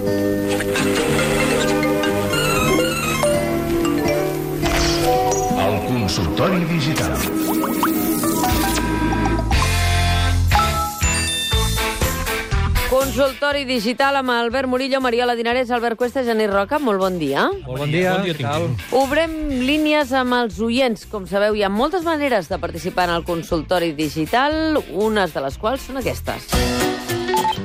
El consultori digital. Consultori digital amb Albert Murillo, Mariola Dinares, Albert Cuesta, Genís Roca. Molt bon dia. Molt bon dia, Bon dia, què tal? Obrem línies amb els oients. Com sabeu, hi ha moltes maneres de participar en el consultori digital, unes de les quals són aquestes.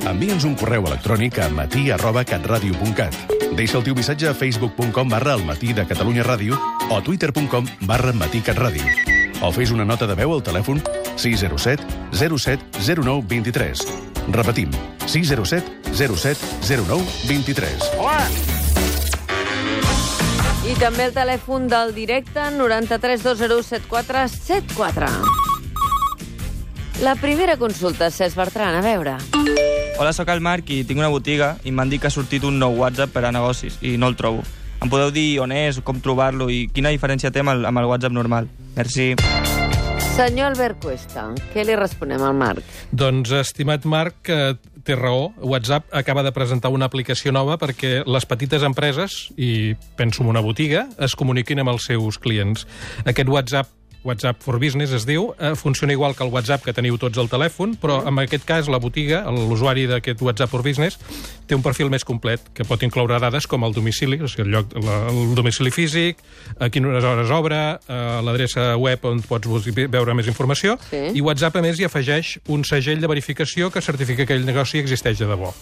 Envia'ns un correu electrònic a matí arroba catradio.cat. Deixa el teu missatge a facebook.com barra el matí de Catalunya Ràdio o twitter.com barra matí catradio. O fes una nota de veu al telèfon 607 07 09 23. Repetim, 607 07 09 23. I també el telèfon del directe 93 201 7474. La primera consulta, Cesc Bertran, a veure. Hola, sóc el Marc i tinc una botiga i m'han dit que ha sortit un nou WhatsApp per a negocis i no el trobo. Em podeu dir on és, com trobar-lo i quina diferència té amb el, amb el WhatsApp normal? Merci. Senyor Albert Cuesta, què li responem al Marc? Doncs, estimat Marc, eh, té raó. WhatsApp acaba de presentar una aplicació nova perquè les petites empreses, i penso en una botiga, es comuniquin amb els seus clients. Aquest WhatsApp WhatsApp for Business es diu, eh, funciona igual que el WhatsApp que teniu tots al telèfon, però en aquest cas la botiga, l'usuari d'aquest WhatsApp for Business, té un perfil més complet, que pot incloure dades com el domicili, o sigui, el, lloc, la, el domicili físic, a quines hores obre, eh, l'adreça web on pots veure més informació, Sí. i WhatsApp, a més, hi afegeix un segell de verificació que certifica que aquell negoci existeix de debò.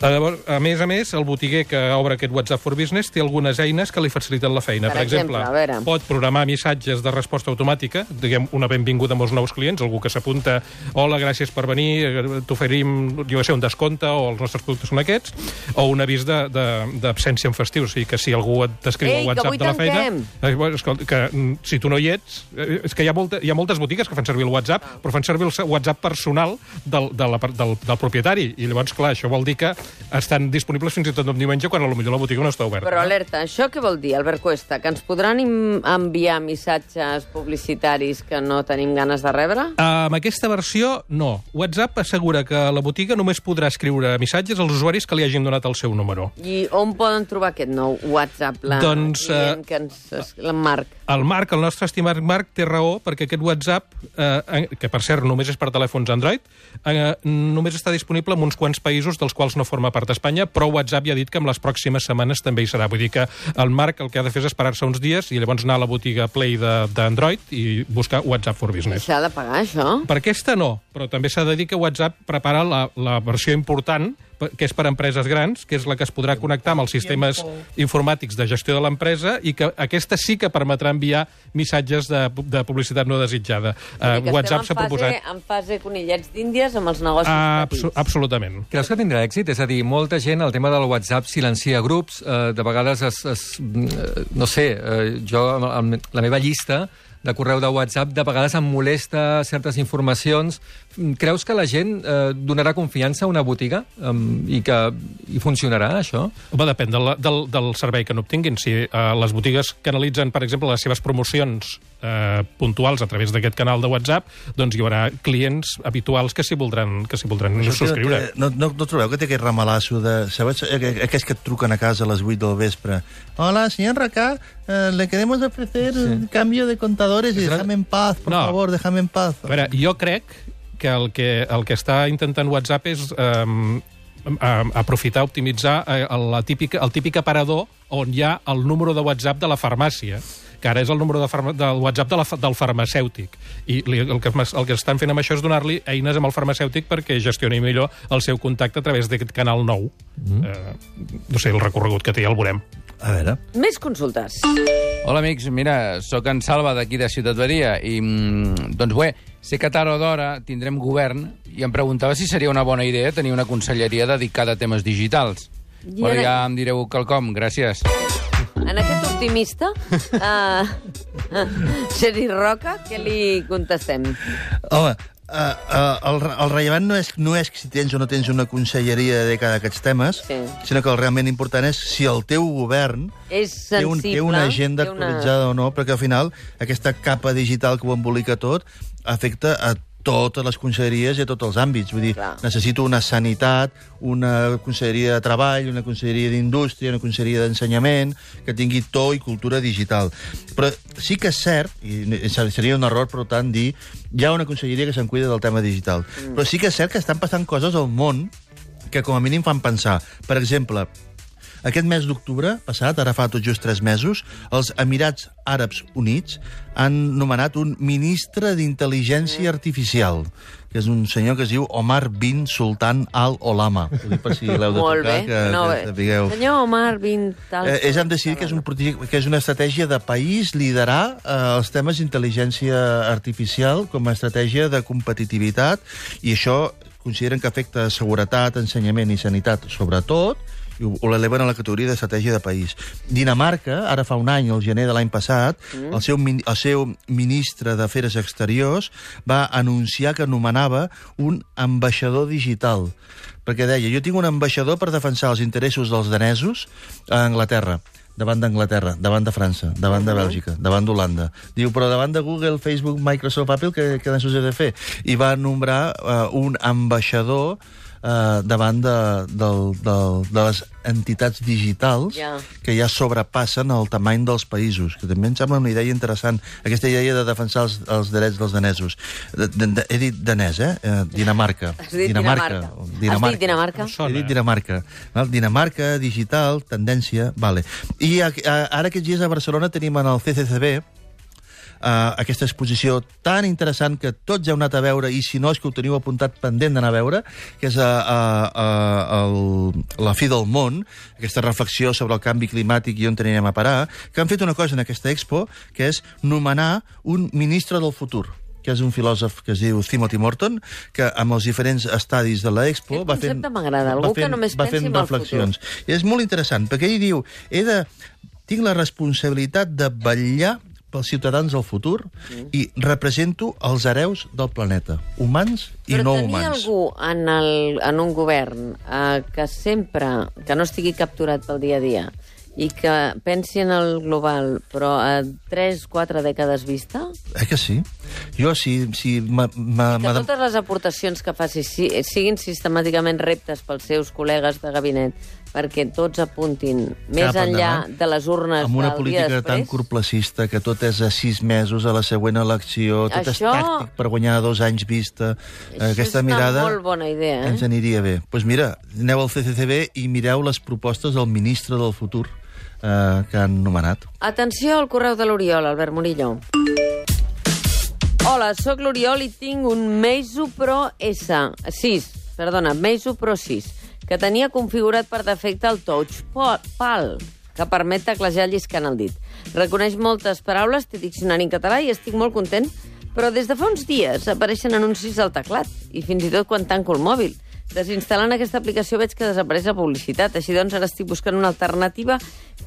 A, llavors, a més a més, el botiguer que obre aquest WhatsApp for Business té algunes eines que li faciliten la feina. Per exemple, a veure. pot programar missatges de resposta automàtica, diguem, una benvinguda a molts nous clients, algú que s'apunta, hola, gràcies per venir, eh, t'oferim, jo sé, un descompte, o els nostres productes són aquests, o un avís d'absència en festiu, o sigui que si algú et t'escriu Ei, al WhatsApp de la feina... tanquem. Eh, bueno, escolta, que mm, si tu no hi ets... eh, És que hi ha, molta, hi ha moltes botigues que fan servir el WhatsApp, però fan servir el WhatsApp personal del, de la, del, del propietari. I llavors, clar, això vol dir que estan disponibles fins i tot un diumenge quan potser la botiga no està oberta. Però alerta, això què vol dir, Albert Cuesta? Que ens podran enviar missatges publicitaris que no tenim ganes de rebre? Amb aquesta versió, no. WhatsApp assegura que la botiga només podrà escriure missatges als usuaris que li hagin donat el seu número. I on poden trobar aquest nou WhatsApp? La, Doncs, dient que ens, el Marc. El Marc, el nostre estimat Marc, té raó perquè aquest WhatsApp, eh, que per cert només és per telèfons Android, eh, només està disponible en uns quants països dels quals no forma part d'Espanya, però WhatsApp ja ha dit que en les pròximes setmanes també hi serà. Vull dir que el Marc el que ha de fer és esperar-se uns dies i llavors anar a la botiga Play de- d'Android i buscar WhatsApp for Business. S'ha de pagar, això? Per aquesta no, però també s'ha de dir que WhatsApp prepara la, la versió important que és per a empreses grans, que és la que es podrà connectar amb els sistemes informàtics de gestió de l'empresa i que aquesta sí que permetrà enviar missatges de, de publicitat no desitjada. Uh, WhatsApp s'ha proposat... en fase conillets d'índies amb els negocis Uh, petits. abso absolutament. Creus que tindrà èxit? És a dir, molta gent, el tema del WhatsApp silencia grups, eh, de vegades es, es, eh, no sé, eh, jo, amb, amb la meva llista de correu de WhatsApp, de vegades em molesta certes informacions. Creus que la gent eh, donarà confiança a una botiga um, i que i funcionarà, això? Home, depèn del, del, del servei que n'obtinguin. Si uh, les botigues canalitzen, per exemple, les seves promocions eh, puntuals a través d'aquest canal de WhatsApp, doncs hi haurà clients habituals que s'hi voldran, que s'hi voldran Això subscriure. té- No, no, no trobeu que té aquest ramalasso de... Sabeu, aqu- aquells que et truquen a casa a les 8 del vespre. Hola, señor Racá, eh, le queremos ofrecer un cambio de contadores y déjame en paz, por No. favor, déjame en paz. A veure, jo crec que el que, el que està intentant WhatsApp és um, aprofitar, optimitzar eh, la típica, el típic aparador on hi ha el número de WhatsApp de la farmàcia que ara és el número de farma, del WhatsApp de la, del farmacèutic. I li, el, que, el que estan fent amb això és donar-li eines amb el farmacèutic perquè gestioni millor el seu contacte a través d'aquest canal nou. Mm. Eh, no sé, el recorregut que té ja el veurem. A veure... Més consultes. Hola, amics. Mira, sóc en Salva d'aquí de Ciutat Badia i, mm, doncs bé, sé que tard o d'hora tindrem govern i em preguntava si seria una bona idea tenir una conselleria dedicada a temes digitals. I Però ara- ja em direu quelcom. Gràcies. En aquest optimista, uh, Xeri Roca, què li contestem? Home, uh, uh, el, el rellevant no és, no és si tens o no tens una conselleria dedicada a aquests temes, Sí. sinó que el realment important és si el teu govern És té, un, sensible. té una agenda té una- actualitzada o no, perquè al final aquesta capa digital que ho embolica tot afecta a totes les conselleries i a tots els àmbits. Vull dir, Clar. necessito una sanitat, una conselleria de treball, una conselleria d'indústria, una conselleria d'ensenyament, que tingui to i cultura digital. Però sí que és cert, i seria un error, per tant, dir hi ha una conselleria que se'n cuida del tema digital. Mm. Però sí que és cert que estan passant coses al món que com a mínim fan pensar. Per exemple, aquest mes d'octubre passat, ara fa tot just tres mesos, els Emirats Àrabs Units han nomenat un ministre d'intel·ligència artificial, que és un senyor que es diu Omar bin Sultan Al-Olama. Ho dic per si l'heu de Molt trucar, bé. que, no, que bé. sapigueu. Senyor Omar Bin Tal... Eh, ells han decidit que és, un, que és una estratègia de país liderar eh, els temes d'intel·ligència artificial com a estratègia de competitivitat i això consideren que afecta seguretat, ensenyament i sanitat sobretot ho l'eleven a la categoria d'estratègia de país. Dinamarca, ara fa un any, el gener de l'any passat, mm. el, seu, el seu ministre d'Afers Exteriors va anunciar que nomenava un ambaixador digital perquè deia, jo tinc un ambaixador per defensar els interessos dels danesos a Anglaterra davant d'Anglaterra, davant de França, davant de Bèlgica, davant d'Holanda. Diu, però davant de Google, Facebook, Microsoft, Apple, què, què de fer? I va nombrar uh, un ambaixador uh, davant de, del, del, de les entitats digitals Ja. que ja sobrepassen el tamany dels països, que també em sembla una idea interessant, aquesta idea de defensar els, els drets dels danesos. De, de, de, he dit danès, eh? eh Dinamarca. Has dit Dinamarca. Has dit Dinamarca? He dit Dinamarca. Val? Dinamarca, digital, tendència... Vale. I a, a, ara aquests dies a Barcelona tenim en el CCCB uh, aquesta exposició tan interessant que tots heu anat a veure i si no és que ho teniu apuntat pendent d'anar a veure, que és a, a, a, el, la fi del món, aquesta reflexió sobre el canvi climàtic i on anirem a parar, que han fet una cosa en aquesta expo, que és nomenar un ministre del futur que és un filòsof que es diu Timothy Morton, que amb els diferents estadis de l'Expo va fent... m'agrada, algú va que fent- només va fent reflexions. I és molt interessant, perquè ell diu, he de, tinc la responsabilitat de vetllar pels ciutadans del futur Mm. i represento els hereus del planeta, humans i Però no tenir humans. algú en, el, en un govern eh, que sempre, que no estigui capturat pel dia a dia i que pensi en el global, però a 3-4 dècades vista, Eh que sí? Jo, si, si m'ha- m'ha- que m'ha de- totes les aportacions que faci si, siguin sistemàticament reptes pels seus col·legues de gabinet perquè tots apuntin més Cap enllà endavant. de les urnes amb una política dia tan després. corplacista que tot és a sis mesos a la següent elecció, tot és Això- tàctic per guanyar a dos anys vista. Això Aquesta és una mirada molt bona idea, eh? ens aniria bé. Doncs pues mira, aneu al CCCB i mireu les propostes del ministre del futur eh, que han nomenat. Atenció al correu de l'Oriol, Albert Murillo. Hola, sóc l'Oriol i tinc un Meizu Pro S, 6, perdona, Meizu Pro 6, que tenia configurat per defecte el Touch Pa- Pal, que permet teclejar lliscant el dit. Reconeix moltes paraules, té diccionari en català i estic molt content, però des de fa uns dies apareixen anuncis al teclat, i fins i tot quan tanco el mòbil. Desinstal·lant aquesta aplicació veig que desapareix la publicitat. Així doncs, ara estic buscant una alternativa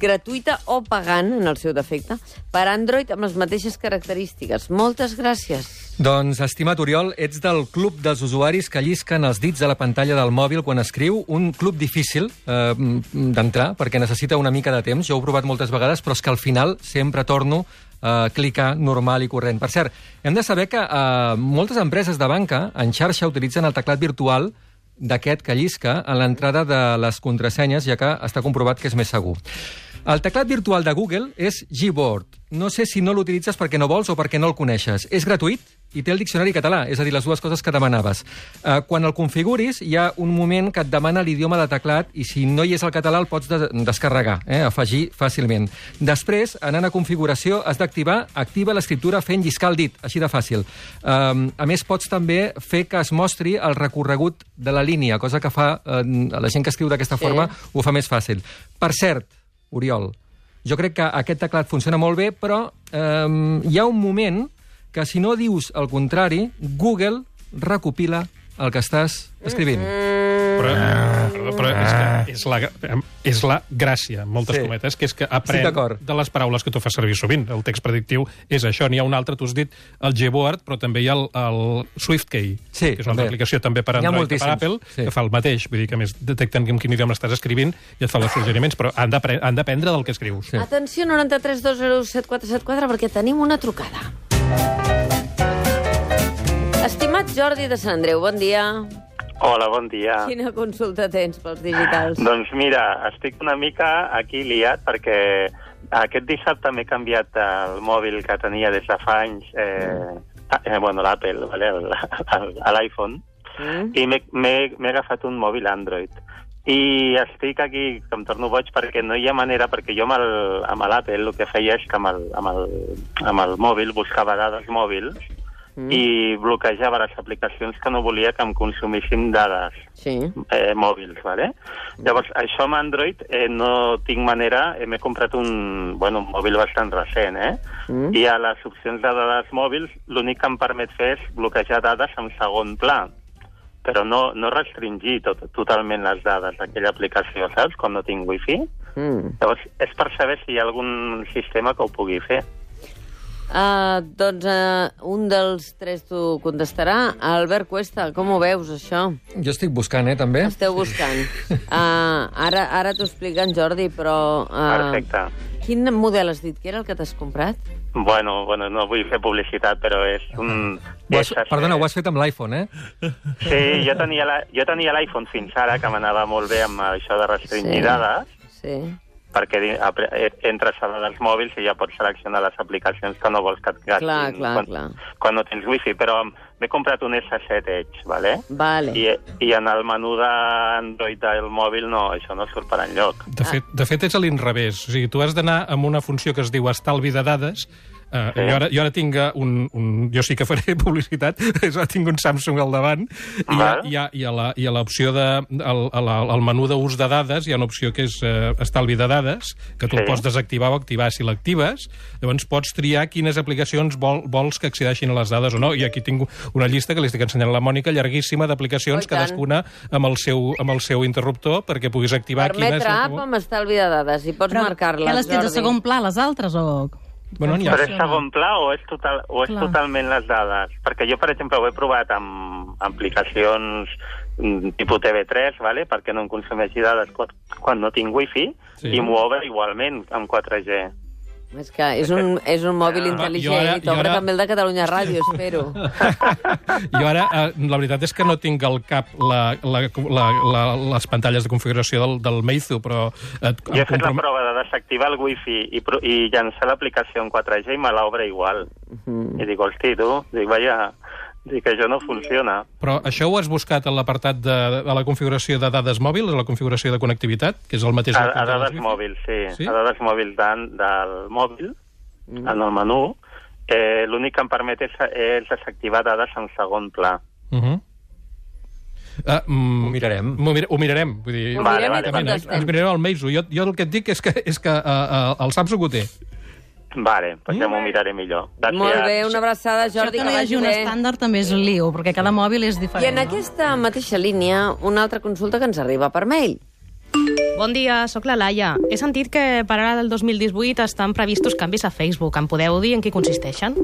gratuïta o pagant, en el seu defecte, per Android amb les mateixes característiques. Moltes gràcies. Doncs, estimat Oriol, ets del club dels usuaris que llisquen els dits a la pantalla del mòbil quan escriu. Un club difícil eh, d'entrar, perquè necessita una mica de temps. Jo ho he provat moltes vegades, però és que al final sempre torno a clicar normal i corrent. Per cert, hem de saber que eh, moltes empreses de banca en xarxa utilitzen el teclat virtual d'aquest que llisca a l'entrada de les contrasenyes, ja que està comprovat que és més segur. El teclat virtual de Google és Gboard. No sé si no l'utilitzes perquè no vols o perquè no el coneixes. És gratuït i té el diccionari català, és a dir, les dues coses que demanaves. Eh, quan el configuris, hi ha un moment que et demana l'idioma de teclat i si no hi és el català el pots de descarregar, eh, afegir fàcilment. Després, anant a configuració, has d'activar activa l'escriptura fent lliscar el dit, així de fàcil. Um, a més, pots també fer que es mostri el recorregut de la línia, cosa que fa eh, la gent que escriu d'aquesta Sí. forma ho fa més fàcil. Per cert, Oriol, jo crec que aquest teclat funciona molt bé, però eh, hi ha un moment que si no dius el contrari, Google recopila el que estàs escrivint. Però, perdó, però és, que és, la, és la gràcia, amb moltes Sí. sí. cometes, que és que aprèn d'acord. de les paraules que tu fas servir sovint. El text predictiu és això. N'hi ha un altre, tu has dit el Gboard, però també hi ha el, el SwiftKey, Sí, que és una també. aplicació també per Android que per Apple, sí. que fa el mateix. Vull dir que a més detecten en quin idioma estàs escrivint i et fan els suggeriments, però han d'apre- han d'aprendre del que escrius. Sí. Atenció, 93 201 7474, perquè tenim una trucada. Estimat Jordi de Sant Andreu, bon dia. Hola, bon dia. Quina consulta tens pels digitals? Doncs mira, estic una mica aquí liat perquè aquest dissabte m'he canviat el mòbil que tenia des de fa anys, eh, eh, bueno, l'Apple, vale, el- el- l'iPhone, Mm? i m'he- agafat un mòbil Android. I estic aquí, que em torno boig, perquè no hi ha manera, perquè jo amb el- amb l'Apple el que feia és que amb el, amb el, amb el mòbil buscava dades mòbils Mm. i bloquejava les aplicacions que no volia que em consumissin dades Sí. eh, mòbils, ¿vale? Llavors, això amb Android eh, no tinc manera, eh, m'he comprat un, bueno, un mòbil bastant recent, eh? Mm. I a les opcions de dades mòbils l'únic que em permet fer és bloquejar dades en segon pla, però no, no restringir tot, totalment les dades d'aquella aplicació, saps? Quan no tinc wifi. Mm. Llavors, és per saber si hi ha algun sistema que ho pugui fer. Uh, doncs uh, un dels tres t'ho contestarà. Albert Cuesta, com ho veus, això? Jo estic buscant, eh, també. Esteu buscant. Uh, ara ara t'ho explica en Jordi, però... Uh, Perfecte. Quin model has dit que era el que t'has comprat? Bueno, bueno, no vull fer publicitat, però és un... Ho has, és- perdona, ho has fet amb l'iPhone, eh? Sí, jo tenia la- jo tenia l'iPhone fins ara, que m'anava molt bé amb això de restringir Sí. dades, Sí. Perquè eh, entres a dades mòbils i ja pots seleccionar les aplicacions que no vols que et gastin Clar, clar, quan, clar. quan no tens wifi, però m'he comprat un S7 Edge, ¿vale? Vale. I, I en el menú d'Android del mòbil no, això no surt per enlloc. De fet, de fet és a l'inrevés. O sigui, tu has d'anar amb una funció que es diu estalvi de dades, Uh, Sí. jo, ara, jo ara tinc eh, un, un... Jo sí que faré publicitat, és ara tinc un Samsung al davant, i, hi ha, Val. hi ha, hi ha la- hi ha l'opció de... Al, al menú d'ús de dades hi ha una opció que és uh, estalvi de dades, que tu Sí. el pots desactivar o activar si l'actives. Llavors pots triar quines aplicacions vol, vols que accedeixin a les dades o no. I aquí tinc una llista que li estic ensenyant a la Mònica, llarguíssima Oh, d'aplicacions, tant. cadascuna amb el, seu, amb el seu interruptor, perquè puguis activar quina és Permetre app amb estalvi de dades i pots marcar-les, que les tens a Jordi. segon pla, les altres, o... Bueno, ha. Però és segon pla o és, total, o és Clar. totalment les dades? Perquè jo, per exemple, ho he provat amb aplicacions mm, tipus TV3, ¿vale? perquè no em consumeixi dades quan, quan no tinc wifi, Sí. i m'ho obre igualment amb 4G. És que és un, és un mòbil jo intel·ligent ara- i t'obre ara- també el de Catalunya Ràdio, espero. Jo ara, eh, la veritat és que no tinc al cap la, la, la, la, les pantalles de configuració del, del Meizu, però... Et, Jo he fet la comprom- prova de desactivar el wifi i, i llançar l'aplicació en 4G i me l'obre igual. Mhm. I dic, hosti, tu, dic, vaja, dic que això no funciona. Però això ho has buscat a l'apartat de, de la configuració de dades mòbils, a la configuració de connectivitat, que és el mateix... A, a dades mòbils, sí. Sí? A dades mòbils del, del mòbil, Mm. en el menú, eh, l'únic que em permet és, és desactivar dades en segon pla. Uh -huh. Ah, mm, Ho mirarem. Ho, mir ho mirarem. Vull dir, Ho Vale, vale, i vale. ens, ens mirarem el Meizu. Jo, jo el que et dic és que, és que uh, uh, el Samsung ho té. Vale, doncs ja m'ho miraré millor. Gràcies. Molt bé, una abraçada, Això Jordi, que que no hi hagi un estàndard també és lío, perquè cada mòbil és I diferent. en aquesta mateixa línia, una altra consulta que ens arriba per mail. Bon dia, sóc la Laia. He sentit que per ara del 2018 estan previstos canvis a Facebook. Em podeu dir en què consisteixen?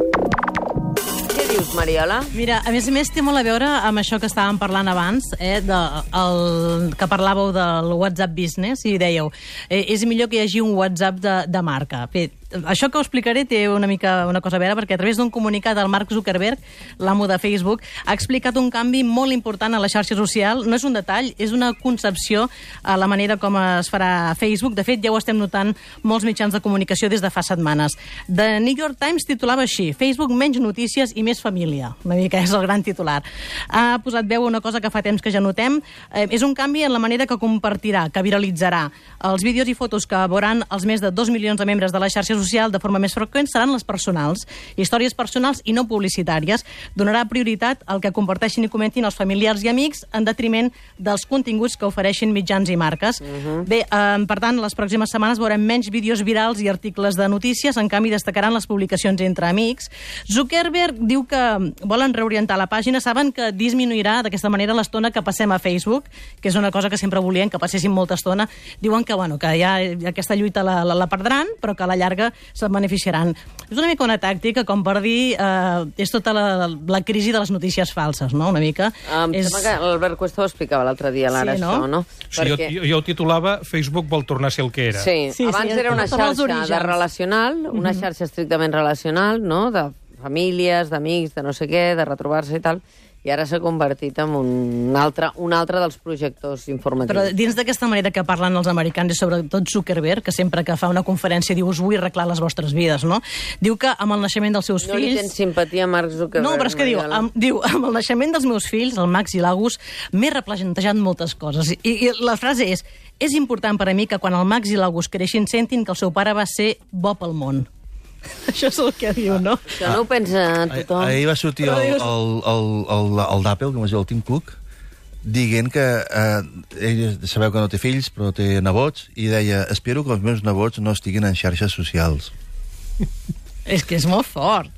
Dius, Mariola? Mira, a més a més té molt a veure amb això que estàvem parlant abans, eh, de, el, que parlàveu del WhatsApp Business i dèieu, eh, és millor que hi hagi un WhatsApp de, de marca. Bé, això que ho explicaré té una mica una cosa a veure, perquè a través d'un comunicat del Mark Zuckerberg, l'amo de Facebook, ha explicat un canvi molt important a la xarxa social. No és un detall, és una concepció a la manera com es farà Facebook. De fet, ja ho estem notant molts mitjans de comunicació des de fa setmanes. The New York Times titulava així, Facebook menys notícies i més família. Una mica és el gran titular. Ha posat veu una cosa que fa temps que ja notem. Eh, és un canvi en la manera que compartirà, que viralitzarà. Els vídeos i fotos que veuran els més de 2 milions de membres de la xarxa social de forma més freqüent seran les personals, històries personals i no publicitàries. Donarà prioritat al que comparteixin i comentin els familiars i amics en detriment dels continguts que ofereixin mitjans i marques. Bé, eh, per tant, les pròximes setmanes veurem menys vídeos virals i articles de notícies, en canvi destacaran les publicacions entre amics. Zuckerberg diu que volen reorientar la pàgina, saben que disminuirà d'aquesta manera l'estona que passem a Facebook, que és una cosa que sempre volien, que passéssim molta estona. Diuen que, bueno, que ja aquesta lluita la, la, la perdran, però que a la llarga se'n beneficiaran. És una mica una tàctica com per dir eh, és tota la, la crisi de les notícies falses, no? Una mica. Em és... sembla que l'Albert Cuesta ho explicava l'altre dia, l'ara, Sí, no? això, no? Sí, jo, jo, jo ho titulava Facebook vol tornar a ser el que era. Sí, Sí, abans sí, era una xarxa de relacional, una xarxa estrictament relacional, no?, de famílies, d'amics, de no sé què, de retrobar-se i tal, i ara s'ha convertit en un altre, un altre dels projectors informatius. Però dins d'aquesta manera que parlen els americans i sobretot Zuckerberg, que sempre que fa una conferència diu us vull arreglar les vostres vides, no? Diu que amb el naixement dels seus no li fills... tens simpatia a Mark Zuckerberg, No, però és que diu, amb, diu, amb el naixement dels meus fills, el Max i l'Agus, m'he replantejat moltes coses. I, I la frase és, és important per a mi que quan el Max i l'Agus creixin sentin que el seu pare va ser bo pel món. Això és el que diu, no? Això no ho pensa tothom. Ahir va sortir el, el, el, el, el d'Apple, com es diu el Tim Cook, dient que eh, ell sabeu que no té fills, però té nebots, i deia, espero que els meus nebots no estiguin en xarxes socials. És que és molt fort.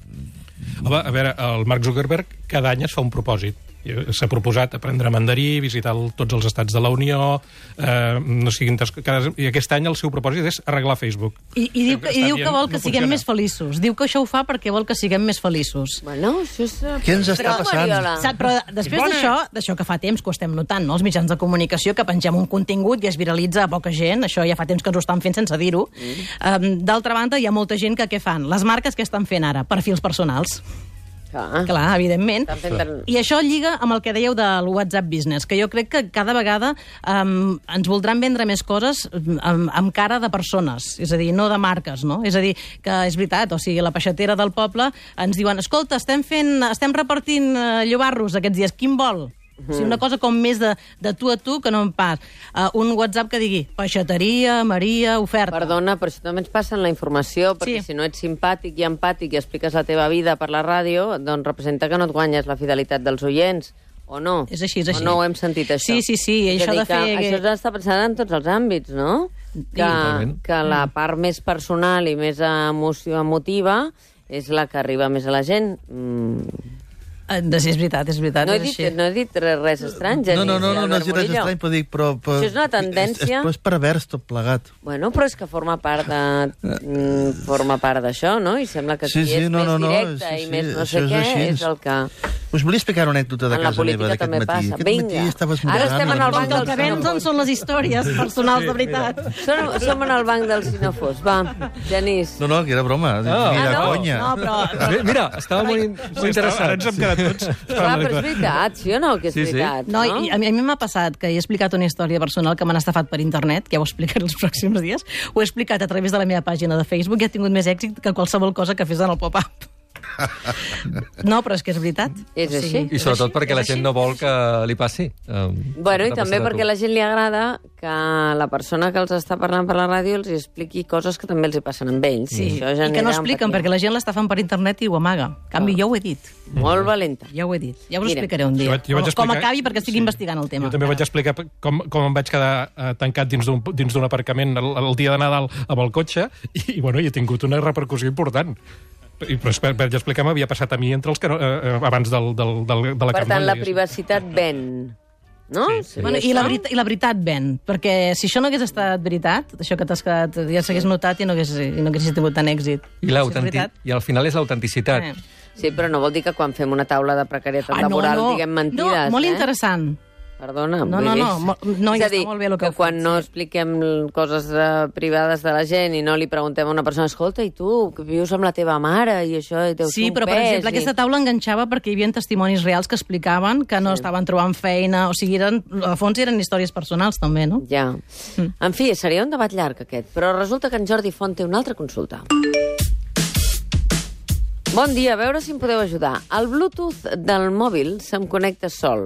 Home, a veure, el Mark Zuckerberg cada any es fa un propòsit. I S'ha proposat aprendre mandarí, visitar el, tots els estats de la Unió, eh, no siguin... Cada, I aquest any el seu propòsit és arreglar Facebook. I, i, diu, que, i diu que vol que no siguem funciona. més feliços. Diu que això ho fa perquè vol que siguem més feliços. Bueno, això és... Què ens està Però, passant? Mariola, Sap, però després d'això, d'això que fa temps que ho estem notant, no? els mitjans de comunicació, que pengem un contingut i es viralitza a poca gent, això ja fa temps que ens ho estan fent sense dir-ho. Mm. Um, D'altra banda, hi ha molta gent que què fan? Les marques que estan fent ara? Perfils personals. Clar. Clar, evidentment. Fent... I això lliga amb el que dèieu del WhatsApp Business, que jo crec que cada vegada um, ens voldran vendre més coses amb, amb cara de persones, és a dir, no de marques, no? És a dir, que és veritat, o sigui, la peixatera del poble ens diuen, escolta, estem fent, estem repartint uh, llobarros aquests dies, quin vol? O sigui, una cosa com més de, de tu a tu que no en pas. Uh, un WhatsApp que digui peixateria, Maria, oferta. Perdona, però això també ens passa en la informació, perquè Sí. si no ets simpàtic i empàtic i expliques la teva vida per la ràdio, doncs representa que no et guanyes la fidelitat dels oients, o no? És així, és així. O no ho hem sentit, això? Sí, sí, sí, És això de que fer- Això s'està pensant en tots els àmbits, no? Que, Totalment. que la part més personal i més emoció, emotiva és la que arriba més a la gent. Mm. Eh, sí, és veritat, és veritat. No, he dit, no he dit res, res estrany, Genís. no, no, no, no, no Albert és res estrany, però dic, però... però Això és una tendència. És, és, és pervers tot plegat. Bueno, però és que forma part de, mm, forma part d'això, no? I sembla que Sí, sí, és no, més no, no, directe sí, i sí, més no sé és què així. és el que... Us volia explicar una anècdota de En la casa meva política d'aquest matí. passa. Aquest Vinga. matí estava Ara esmorzant... estem en i- el banc del que vens doncs, són les històries personals, de veritat. Som, som en el banc dels sinòfos. Va, Genís. No, no, que era broma, ni Ah, no? conya. No, però... Mira, estava molt, in- molt Ara interessant. ens hem quedat tots. Clar, però és veritat, sí o no, que és Sí, sí. veritat, No, i a mi, a mi m'ha passat que he explicat una història personal que m'han estafat per internet, que ja ho explicaré els pròxims dies. Ho he explicat a través de la meva pàgina de Facebook i ha tingut més èxit que qualsevol cosa que fes en el pop-up. No, però és que és veritat. És així. I sobretot perquè la gent no vol que li passi. Um, Bueno, i també perquè a la gent li agrada que la persona que els està parlant per la ràdio els expliqui coses que també els hi passen amb ells. Sí, Això i que no expliquen, perquè la gent l'estafen per internet i ho amaga. En canvi, jo ho he dit. Molt valenta. Ja ho he dit. Ja us ho Mira, explicaré un dia. jo vaig- jo vaig Com- Com explicar- acabi, perquè estic Sí. investigant el tema. Jo també vaig explicar com, com em vaig quedar eh, tancat dins d'un dins d'un aparcament el, el dia de Nadal amb el cotxe i, i, bueno, i he tingut una repercussió important. I, però per, per explicar m'havia passat a mi entre els que no, eh, eh, abans del, del, del, de la Per tant, la privacitat ven. No? Seria Bueno, i, la veritat, I la veritat ven, perquè si això no hagués estat veritat, això que t'has quedat, ja s'hagués notat i no hagués, i no hagués tingut tant èxit. I, Si. I al final és l'autenticitat. Eh. Sí, però no vol dir que quan fem una taula de precarietat Ah, no, laboral no. diguem mentides, No, molt eh? interessant. Perdona. No, no, no, no, ja a dir, està molt bé el que que quan fet, no sí. expliquem coses eh, privades de la gent i no li preguntem a una persona, escolta, i tu, que vius amb la teva mare i això, i deu Sí, però, per pes, exemple, i... aquesta taula enganxava perquè hi havia testimonis reals que explicaven que no estaven trobant feina, o sigui, eren, a fons eren històries personals, també, no? Ja. En fi, seria un debat llarg, aquest. Però resulta que en Jordi Font té una altra consulta. Bon dia, a veure si em podeu ajudar. El Bluetooth del mòbil se'm connecta sol.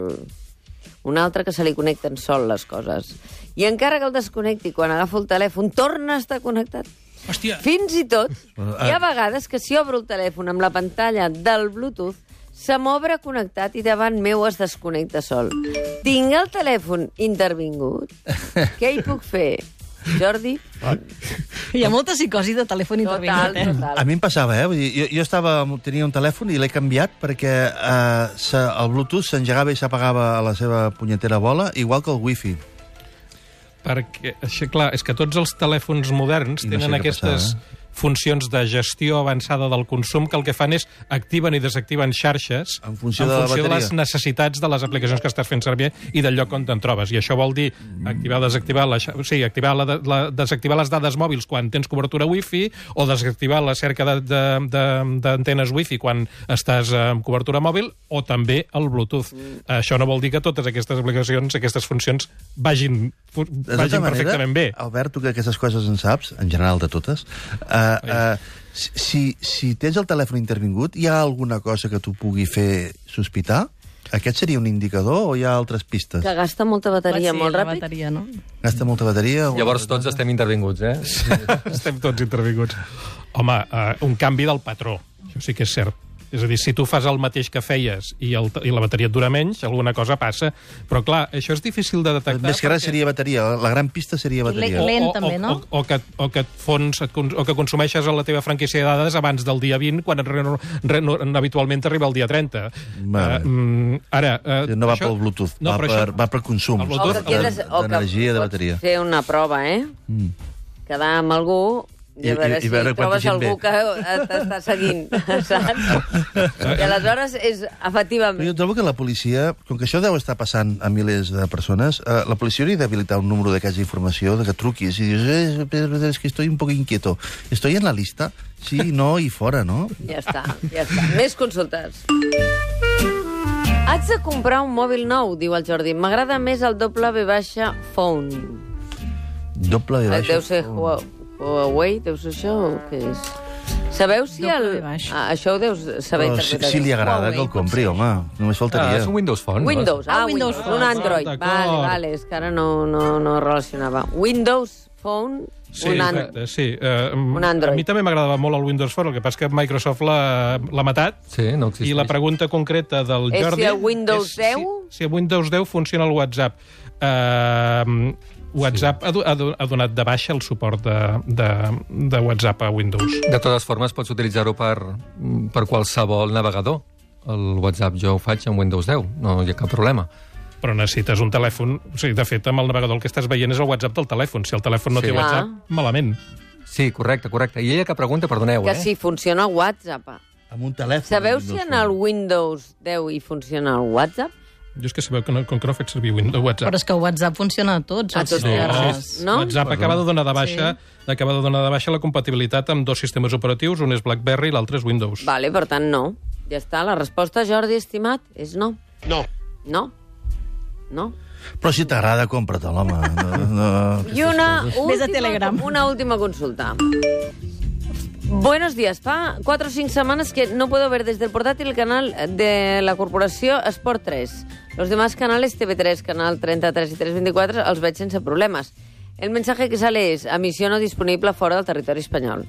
Un altre que se li connecten sol les coses. I encara que el desconnecti quan agafo el telèfon, torna a estar connectat. Hòstia, Fins i tot, hi ha vegades que si obro el telèfon amb la pantalla del Bluetooth, se m'obre connectat i davant meu es desconnecta sol. Tinc el telèfon intervingut? Què hi puc fer? Jordi? Hi ha molta psicosi de telèfon Total, intervingut, eh? total. A mi em passava, eh? Vull dir, jo, jo estava, tenia un telèfon i l'he canviat perquè eh, se, el Bluetooth s'engegava i s'apagava a la seva punyetera bola, igual que el wifi. perquè, això, clar, és que tots els telèfons moderns I no sé tenen què aquestes passava, funcions de gestió avançada del consum que el que fan és activen i desactiven xarxes En funció de la funció de les bateria. necessitats de les aplicacions que estàs fent servir i del lloc on te'n trobes. I això vol dir activar o desactivar, la, sí, activar la, la, desactivar les dades mòbils quan tens cobertura wifi o desactivar la cerca de- de- de- d'antenes wifi quan estàs eh, amb cobertura mòbil o també el Bluetooth. Mm. Això no vol dir que totes aquestes aplicacions, aquestes funcions vagin, De tota vagin manera, perfectament bé. Albert, tu que aquestes coses en saps, en general de totes, uh, uh, si, si tens el telèfon intervingut, hi ha alguna cosa que tu pugui fer sospitar? Aquest seria un indicador o hi ha altres pistes? Que gasta molta bateria Sí, molt ràpid. bateria, no? Gasta molta bateria? O... Llavors tots estem intervinguts, eh? Estem tots intervinguts. Home, uh, un canvi del patró. Això sí que és cert. És a dir, si tu fas el mateix que feies i, el, i la bateria et dura menys, alguna cosa passa. Però, clar, això és difícil de detectar. Més que res perquè- seria bateria. La gran pista seria bateria. Le- lent, o, també, no? O, o, que, o, que et fons, et, o que consumeixes la teva franquícia de dades abans del dia 20, quan re, re, no, habitualment arriba el dia 30. Vale. Uh, ara... Uh, No va pel Bluetooth, No, va, per, això- va per consum. El O Bluetooth, que quedes, o que d'energia i de pots bateria. fer una prova, eh? Mm. Quedar amb algú i, I- a veure i- i veure trobes algú ve. que t'està seguint, saps? I aleshores és, Però efectivament... jo trobo que la policia, com que això deu estar passant a milers de persones, eh, la policia hauria d'habilitar un número d'aquesta informació, de que truquis i dius, eh, Pedro, es que estoy un poco inquieto. Estoy en la lista? Sí, no i fora, no? Ja està, ja està. Més consultes. Haig de comprar un mòbil nou, diu el Jordi. M'agrada més el doble V baixa phone. Doble de Eh, baixa. Deu ser Huawei, deu ser això o què és? Sabeu si el... Ah, això ho deus saber Però si, interpretar. si li agrada Huawei, que el compri, home. Només Ah, faltaria. és un Windows Phone. Windows, ah, Ah, Windows, Windows un. Android. Vale, vale, és que ara no, no, no relacionava. Windows Phone, Sí, un Android. exacte, sí. Uh, Un Android. A mi també m'agradava molt el Windows Phone, el que passa que Microsoft l'ha matat. Sí, no existeix. I la pregunta concreta del És Jordi... si el Windows és 10? Si, si el Windows 10 funciona el WhatsApp. Uh, WhatsApp sí. ha, do- ha, do- ha donat de baixa el suport de, de, de WhatsApp a Windows. De totes formes, pots utilitzar-ho per, per qualsevol navegador. El WhatsApp jo ho faig amb Windows 10, no hi ha cap problema. Però necessites un telèfon... O sigui, de fet, amb el navegador el que estàs veient és el WhatsApp del telèfon. Si el telèfon no Sí. té Clar. WhatsApp, malament. Sí, correcte, correcte. I ella que pregunta, perdoneu, Que eh? si funciona el WhatsApp. Amb un telèfon. Sabeu si en el Windows 10 hi funciona el WhatsApp? Jo és que sabeu que no, com que no he fet servir Windows, WhatsApp. Però és que WhatsApp funciona a tots A els tots sistemes. no? WhatsApp acaba de donar de baixa, acaba de donar de baixa la compatibilitat amb dos sistemes operatius, un és BlackBerry i l'altre és Windows. Vale, per tant, no. Ja està, la resposta, Jordi, estimat, és no. No. No. No. Però si t'agrada, compra-te'l, home. No, no, I una última, Telegram. una última consulta. Buenos días. Fa 4 o 5 semanas que no puedo ver desde el portátil el canal de la corporació Sport 3. Los demás canales, TV3, Canal 33 i 324, els veig sense problemes. El mensaje que sale és emissió no disponible fora del territori espanyol.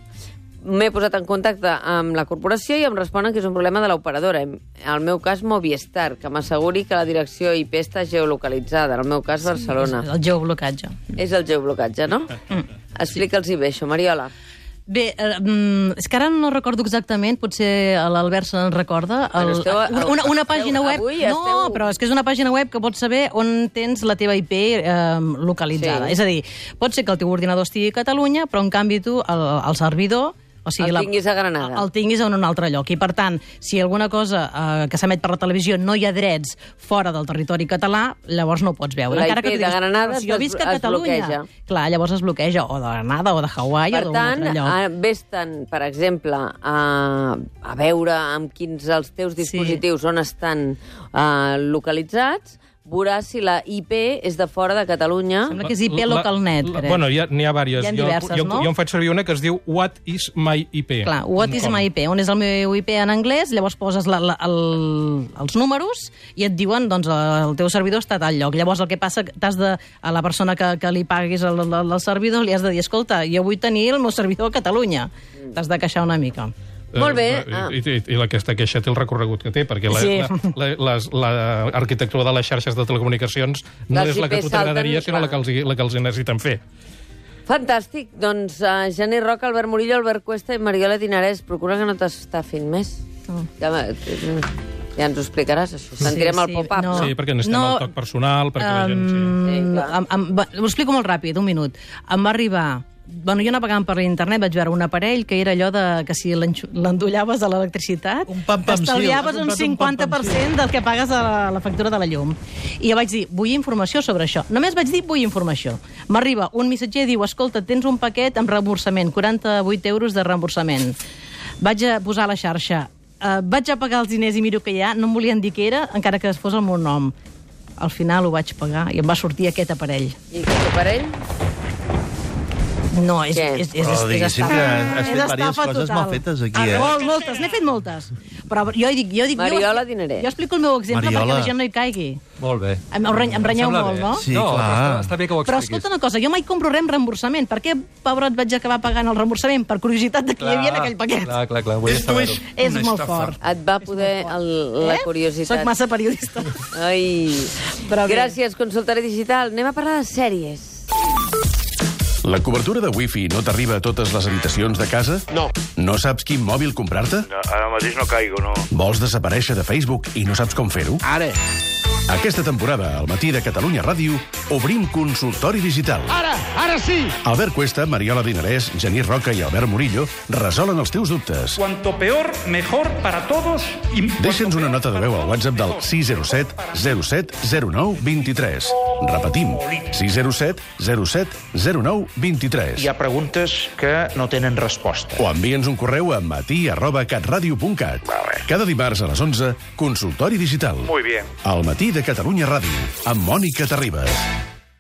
M'he posat en contacte amb la corporació i em responen que és un problema de l'operadora. En el meu cas, Movistar, que m'asseguri que la direcció IP està geolocalitzada. En el meu cas, Barcelona. El geoblocatge. És el geoblocatge, no? Mm. Explica'ls-hi bé, això, Mariola. Bé, eh, mm, és que ara no recordo exactament, potser l'Albert se'n recorda. El, esteu- una, una, una pàgina web... avui no, esteu- però és que és una pàgina web que pots saber on tens la teva IP eh, localitzada. Sí. És a dir, pot ser que el teu ordinador estigui a Catalunya, però en canvi tu, el, el servidor... O sigui, El tinguis a Granada. El tinguis en un altre lloc. I, per tant, si alguna cosa eh, que s'emet per la televisió no hi ha drets fora del territori català, llavors no ho pots veure. La Encara IP que tu de diguis, Granada "Però si jo visc a es Catalunya... bloqueja. Clar, llavors es bloqueja, o de Granada, o de Hawaii, Per o d'un tant, altre lloc. a, vés-te'n, per exemple, a, a veure amb quins els teus dispositius on estan uh, localitzats, veuràs si la IP és de fora de Catalunya. Sembla que és IP LocalNet, crec. Bueno, hi ha- n'hi ha, diverses. Hi ha jo, diverses, jo, no? jo em faig servir una que es diu What is my IP? Clar, what is Com? my IP? On és el meu IP en anglès? Llavors poses la, la, el, els números i et diuen, doncs, el teu servidor està a tal lloc. Llavors el que passa, que t'has de, a la persona que, que li paguis el, el, el servidor li has de dir, escolta, jo vull tenir el meu servidor a Catalunya. T'has de queixar una mica. Eh, Molt bé. I, Ah. i, i, I aquesta queixa té el recorregut que té, perquè la, Sí. la, la, de les xarxes de telecomunicacions no Les és la que IP tu t'agradaria, sinó la que, els, la que els necessiten fer. Fantàstic. Doncs uh, Gené Roca, Albert Murillo, Albert Cuesta i Mariola Dinarès. Procura que no t'estafin més. Ja, eh, ja ens ho explicaràs, això. Sentirem el sí, pop-up, no. Sí, perquè necessitem No. el toc personal, perquè la gent... Sí. Sí, Um, clar. em, em, va, ho explico molt ràpid, un minut. Em va arribar Bueno, jo navegant per internet vaig veure un aparell que era allò de que si l'endollaves a l'electricitat Un t'estalviaves has un comprat un pam-pam, 50% del que pagues a la, la factura de la llum. I jo vaig dir, vull informació sobre això. Només vaig dir, vull informació. M'arriba un missatger i diu, escolta, tens un paquet amb reemborsament, 48 euros de reemborsament. Vaig a posar a la xarxa. Uh, vaig a pagar els diners i miro que hi ha. No em volien dir què era, encara que fos el meu nom. Al final ho vaig pagar i em va sortir aquest aparell. I aquest aparell? No, és, Què? és, és, és, és, diguéssim estafa. que has fet És diverses estafa coses total. mal fetes aquí, Ah, eh? Molt, moltes, n'he fet moltes. Però jo dic... Jo dic Mariola jo, Dinarès. Jo explico el meu exemple Mariola. perquè la gent no hi caigui. Molt bé. Em, em, reny, em renyeu sembla molt, bé. no? Sí, no, clar. Està, està bé que ho Però expliquis. escolta una cosa, jo mai compro res en reemborsament. Per què, pebrot, vaig acabar pagant el reemborsament? Per curiositat de què hi havia en aquell paquet. Clar, clar, clar, vull saber-ho. És molt fort. Et va poder el, la Eh? curiositat. Soc massa periodista. Ai. Però bé. Gràcies, consultori digital. Anem a parlar de sèries. La cobertura de wifi no t'arriba a totes les habitacions de casa? No. No saps quin mòbil comprar-te? Ara mateix no caigo, no. Vols desaparèixer de Facebook i no saps com fer-ho? Ara. Aquesta temporada, al matí de Catalunya Ràdio, obrim consultori digital. Ara, ara sí! Albert Cuesta, Mariola Dinarès, Genís Roca i Albert Murillo resolen els teus dubtes. Cuanto peor, mejor para todos. Y Deixa'ns una nota de veu al WhatsApp del 607 07 09 23. Repetim, 607 07 09 23. Hi ha preguntes que no tenen resposta. O envia'ns un correu a matí arroba catradio.cat. Cada dimarts a les 11, consultori digital. Muy bien. Al matí de Catalunya Ràdio, amb Mònica Terribas.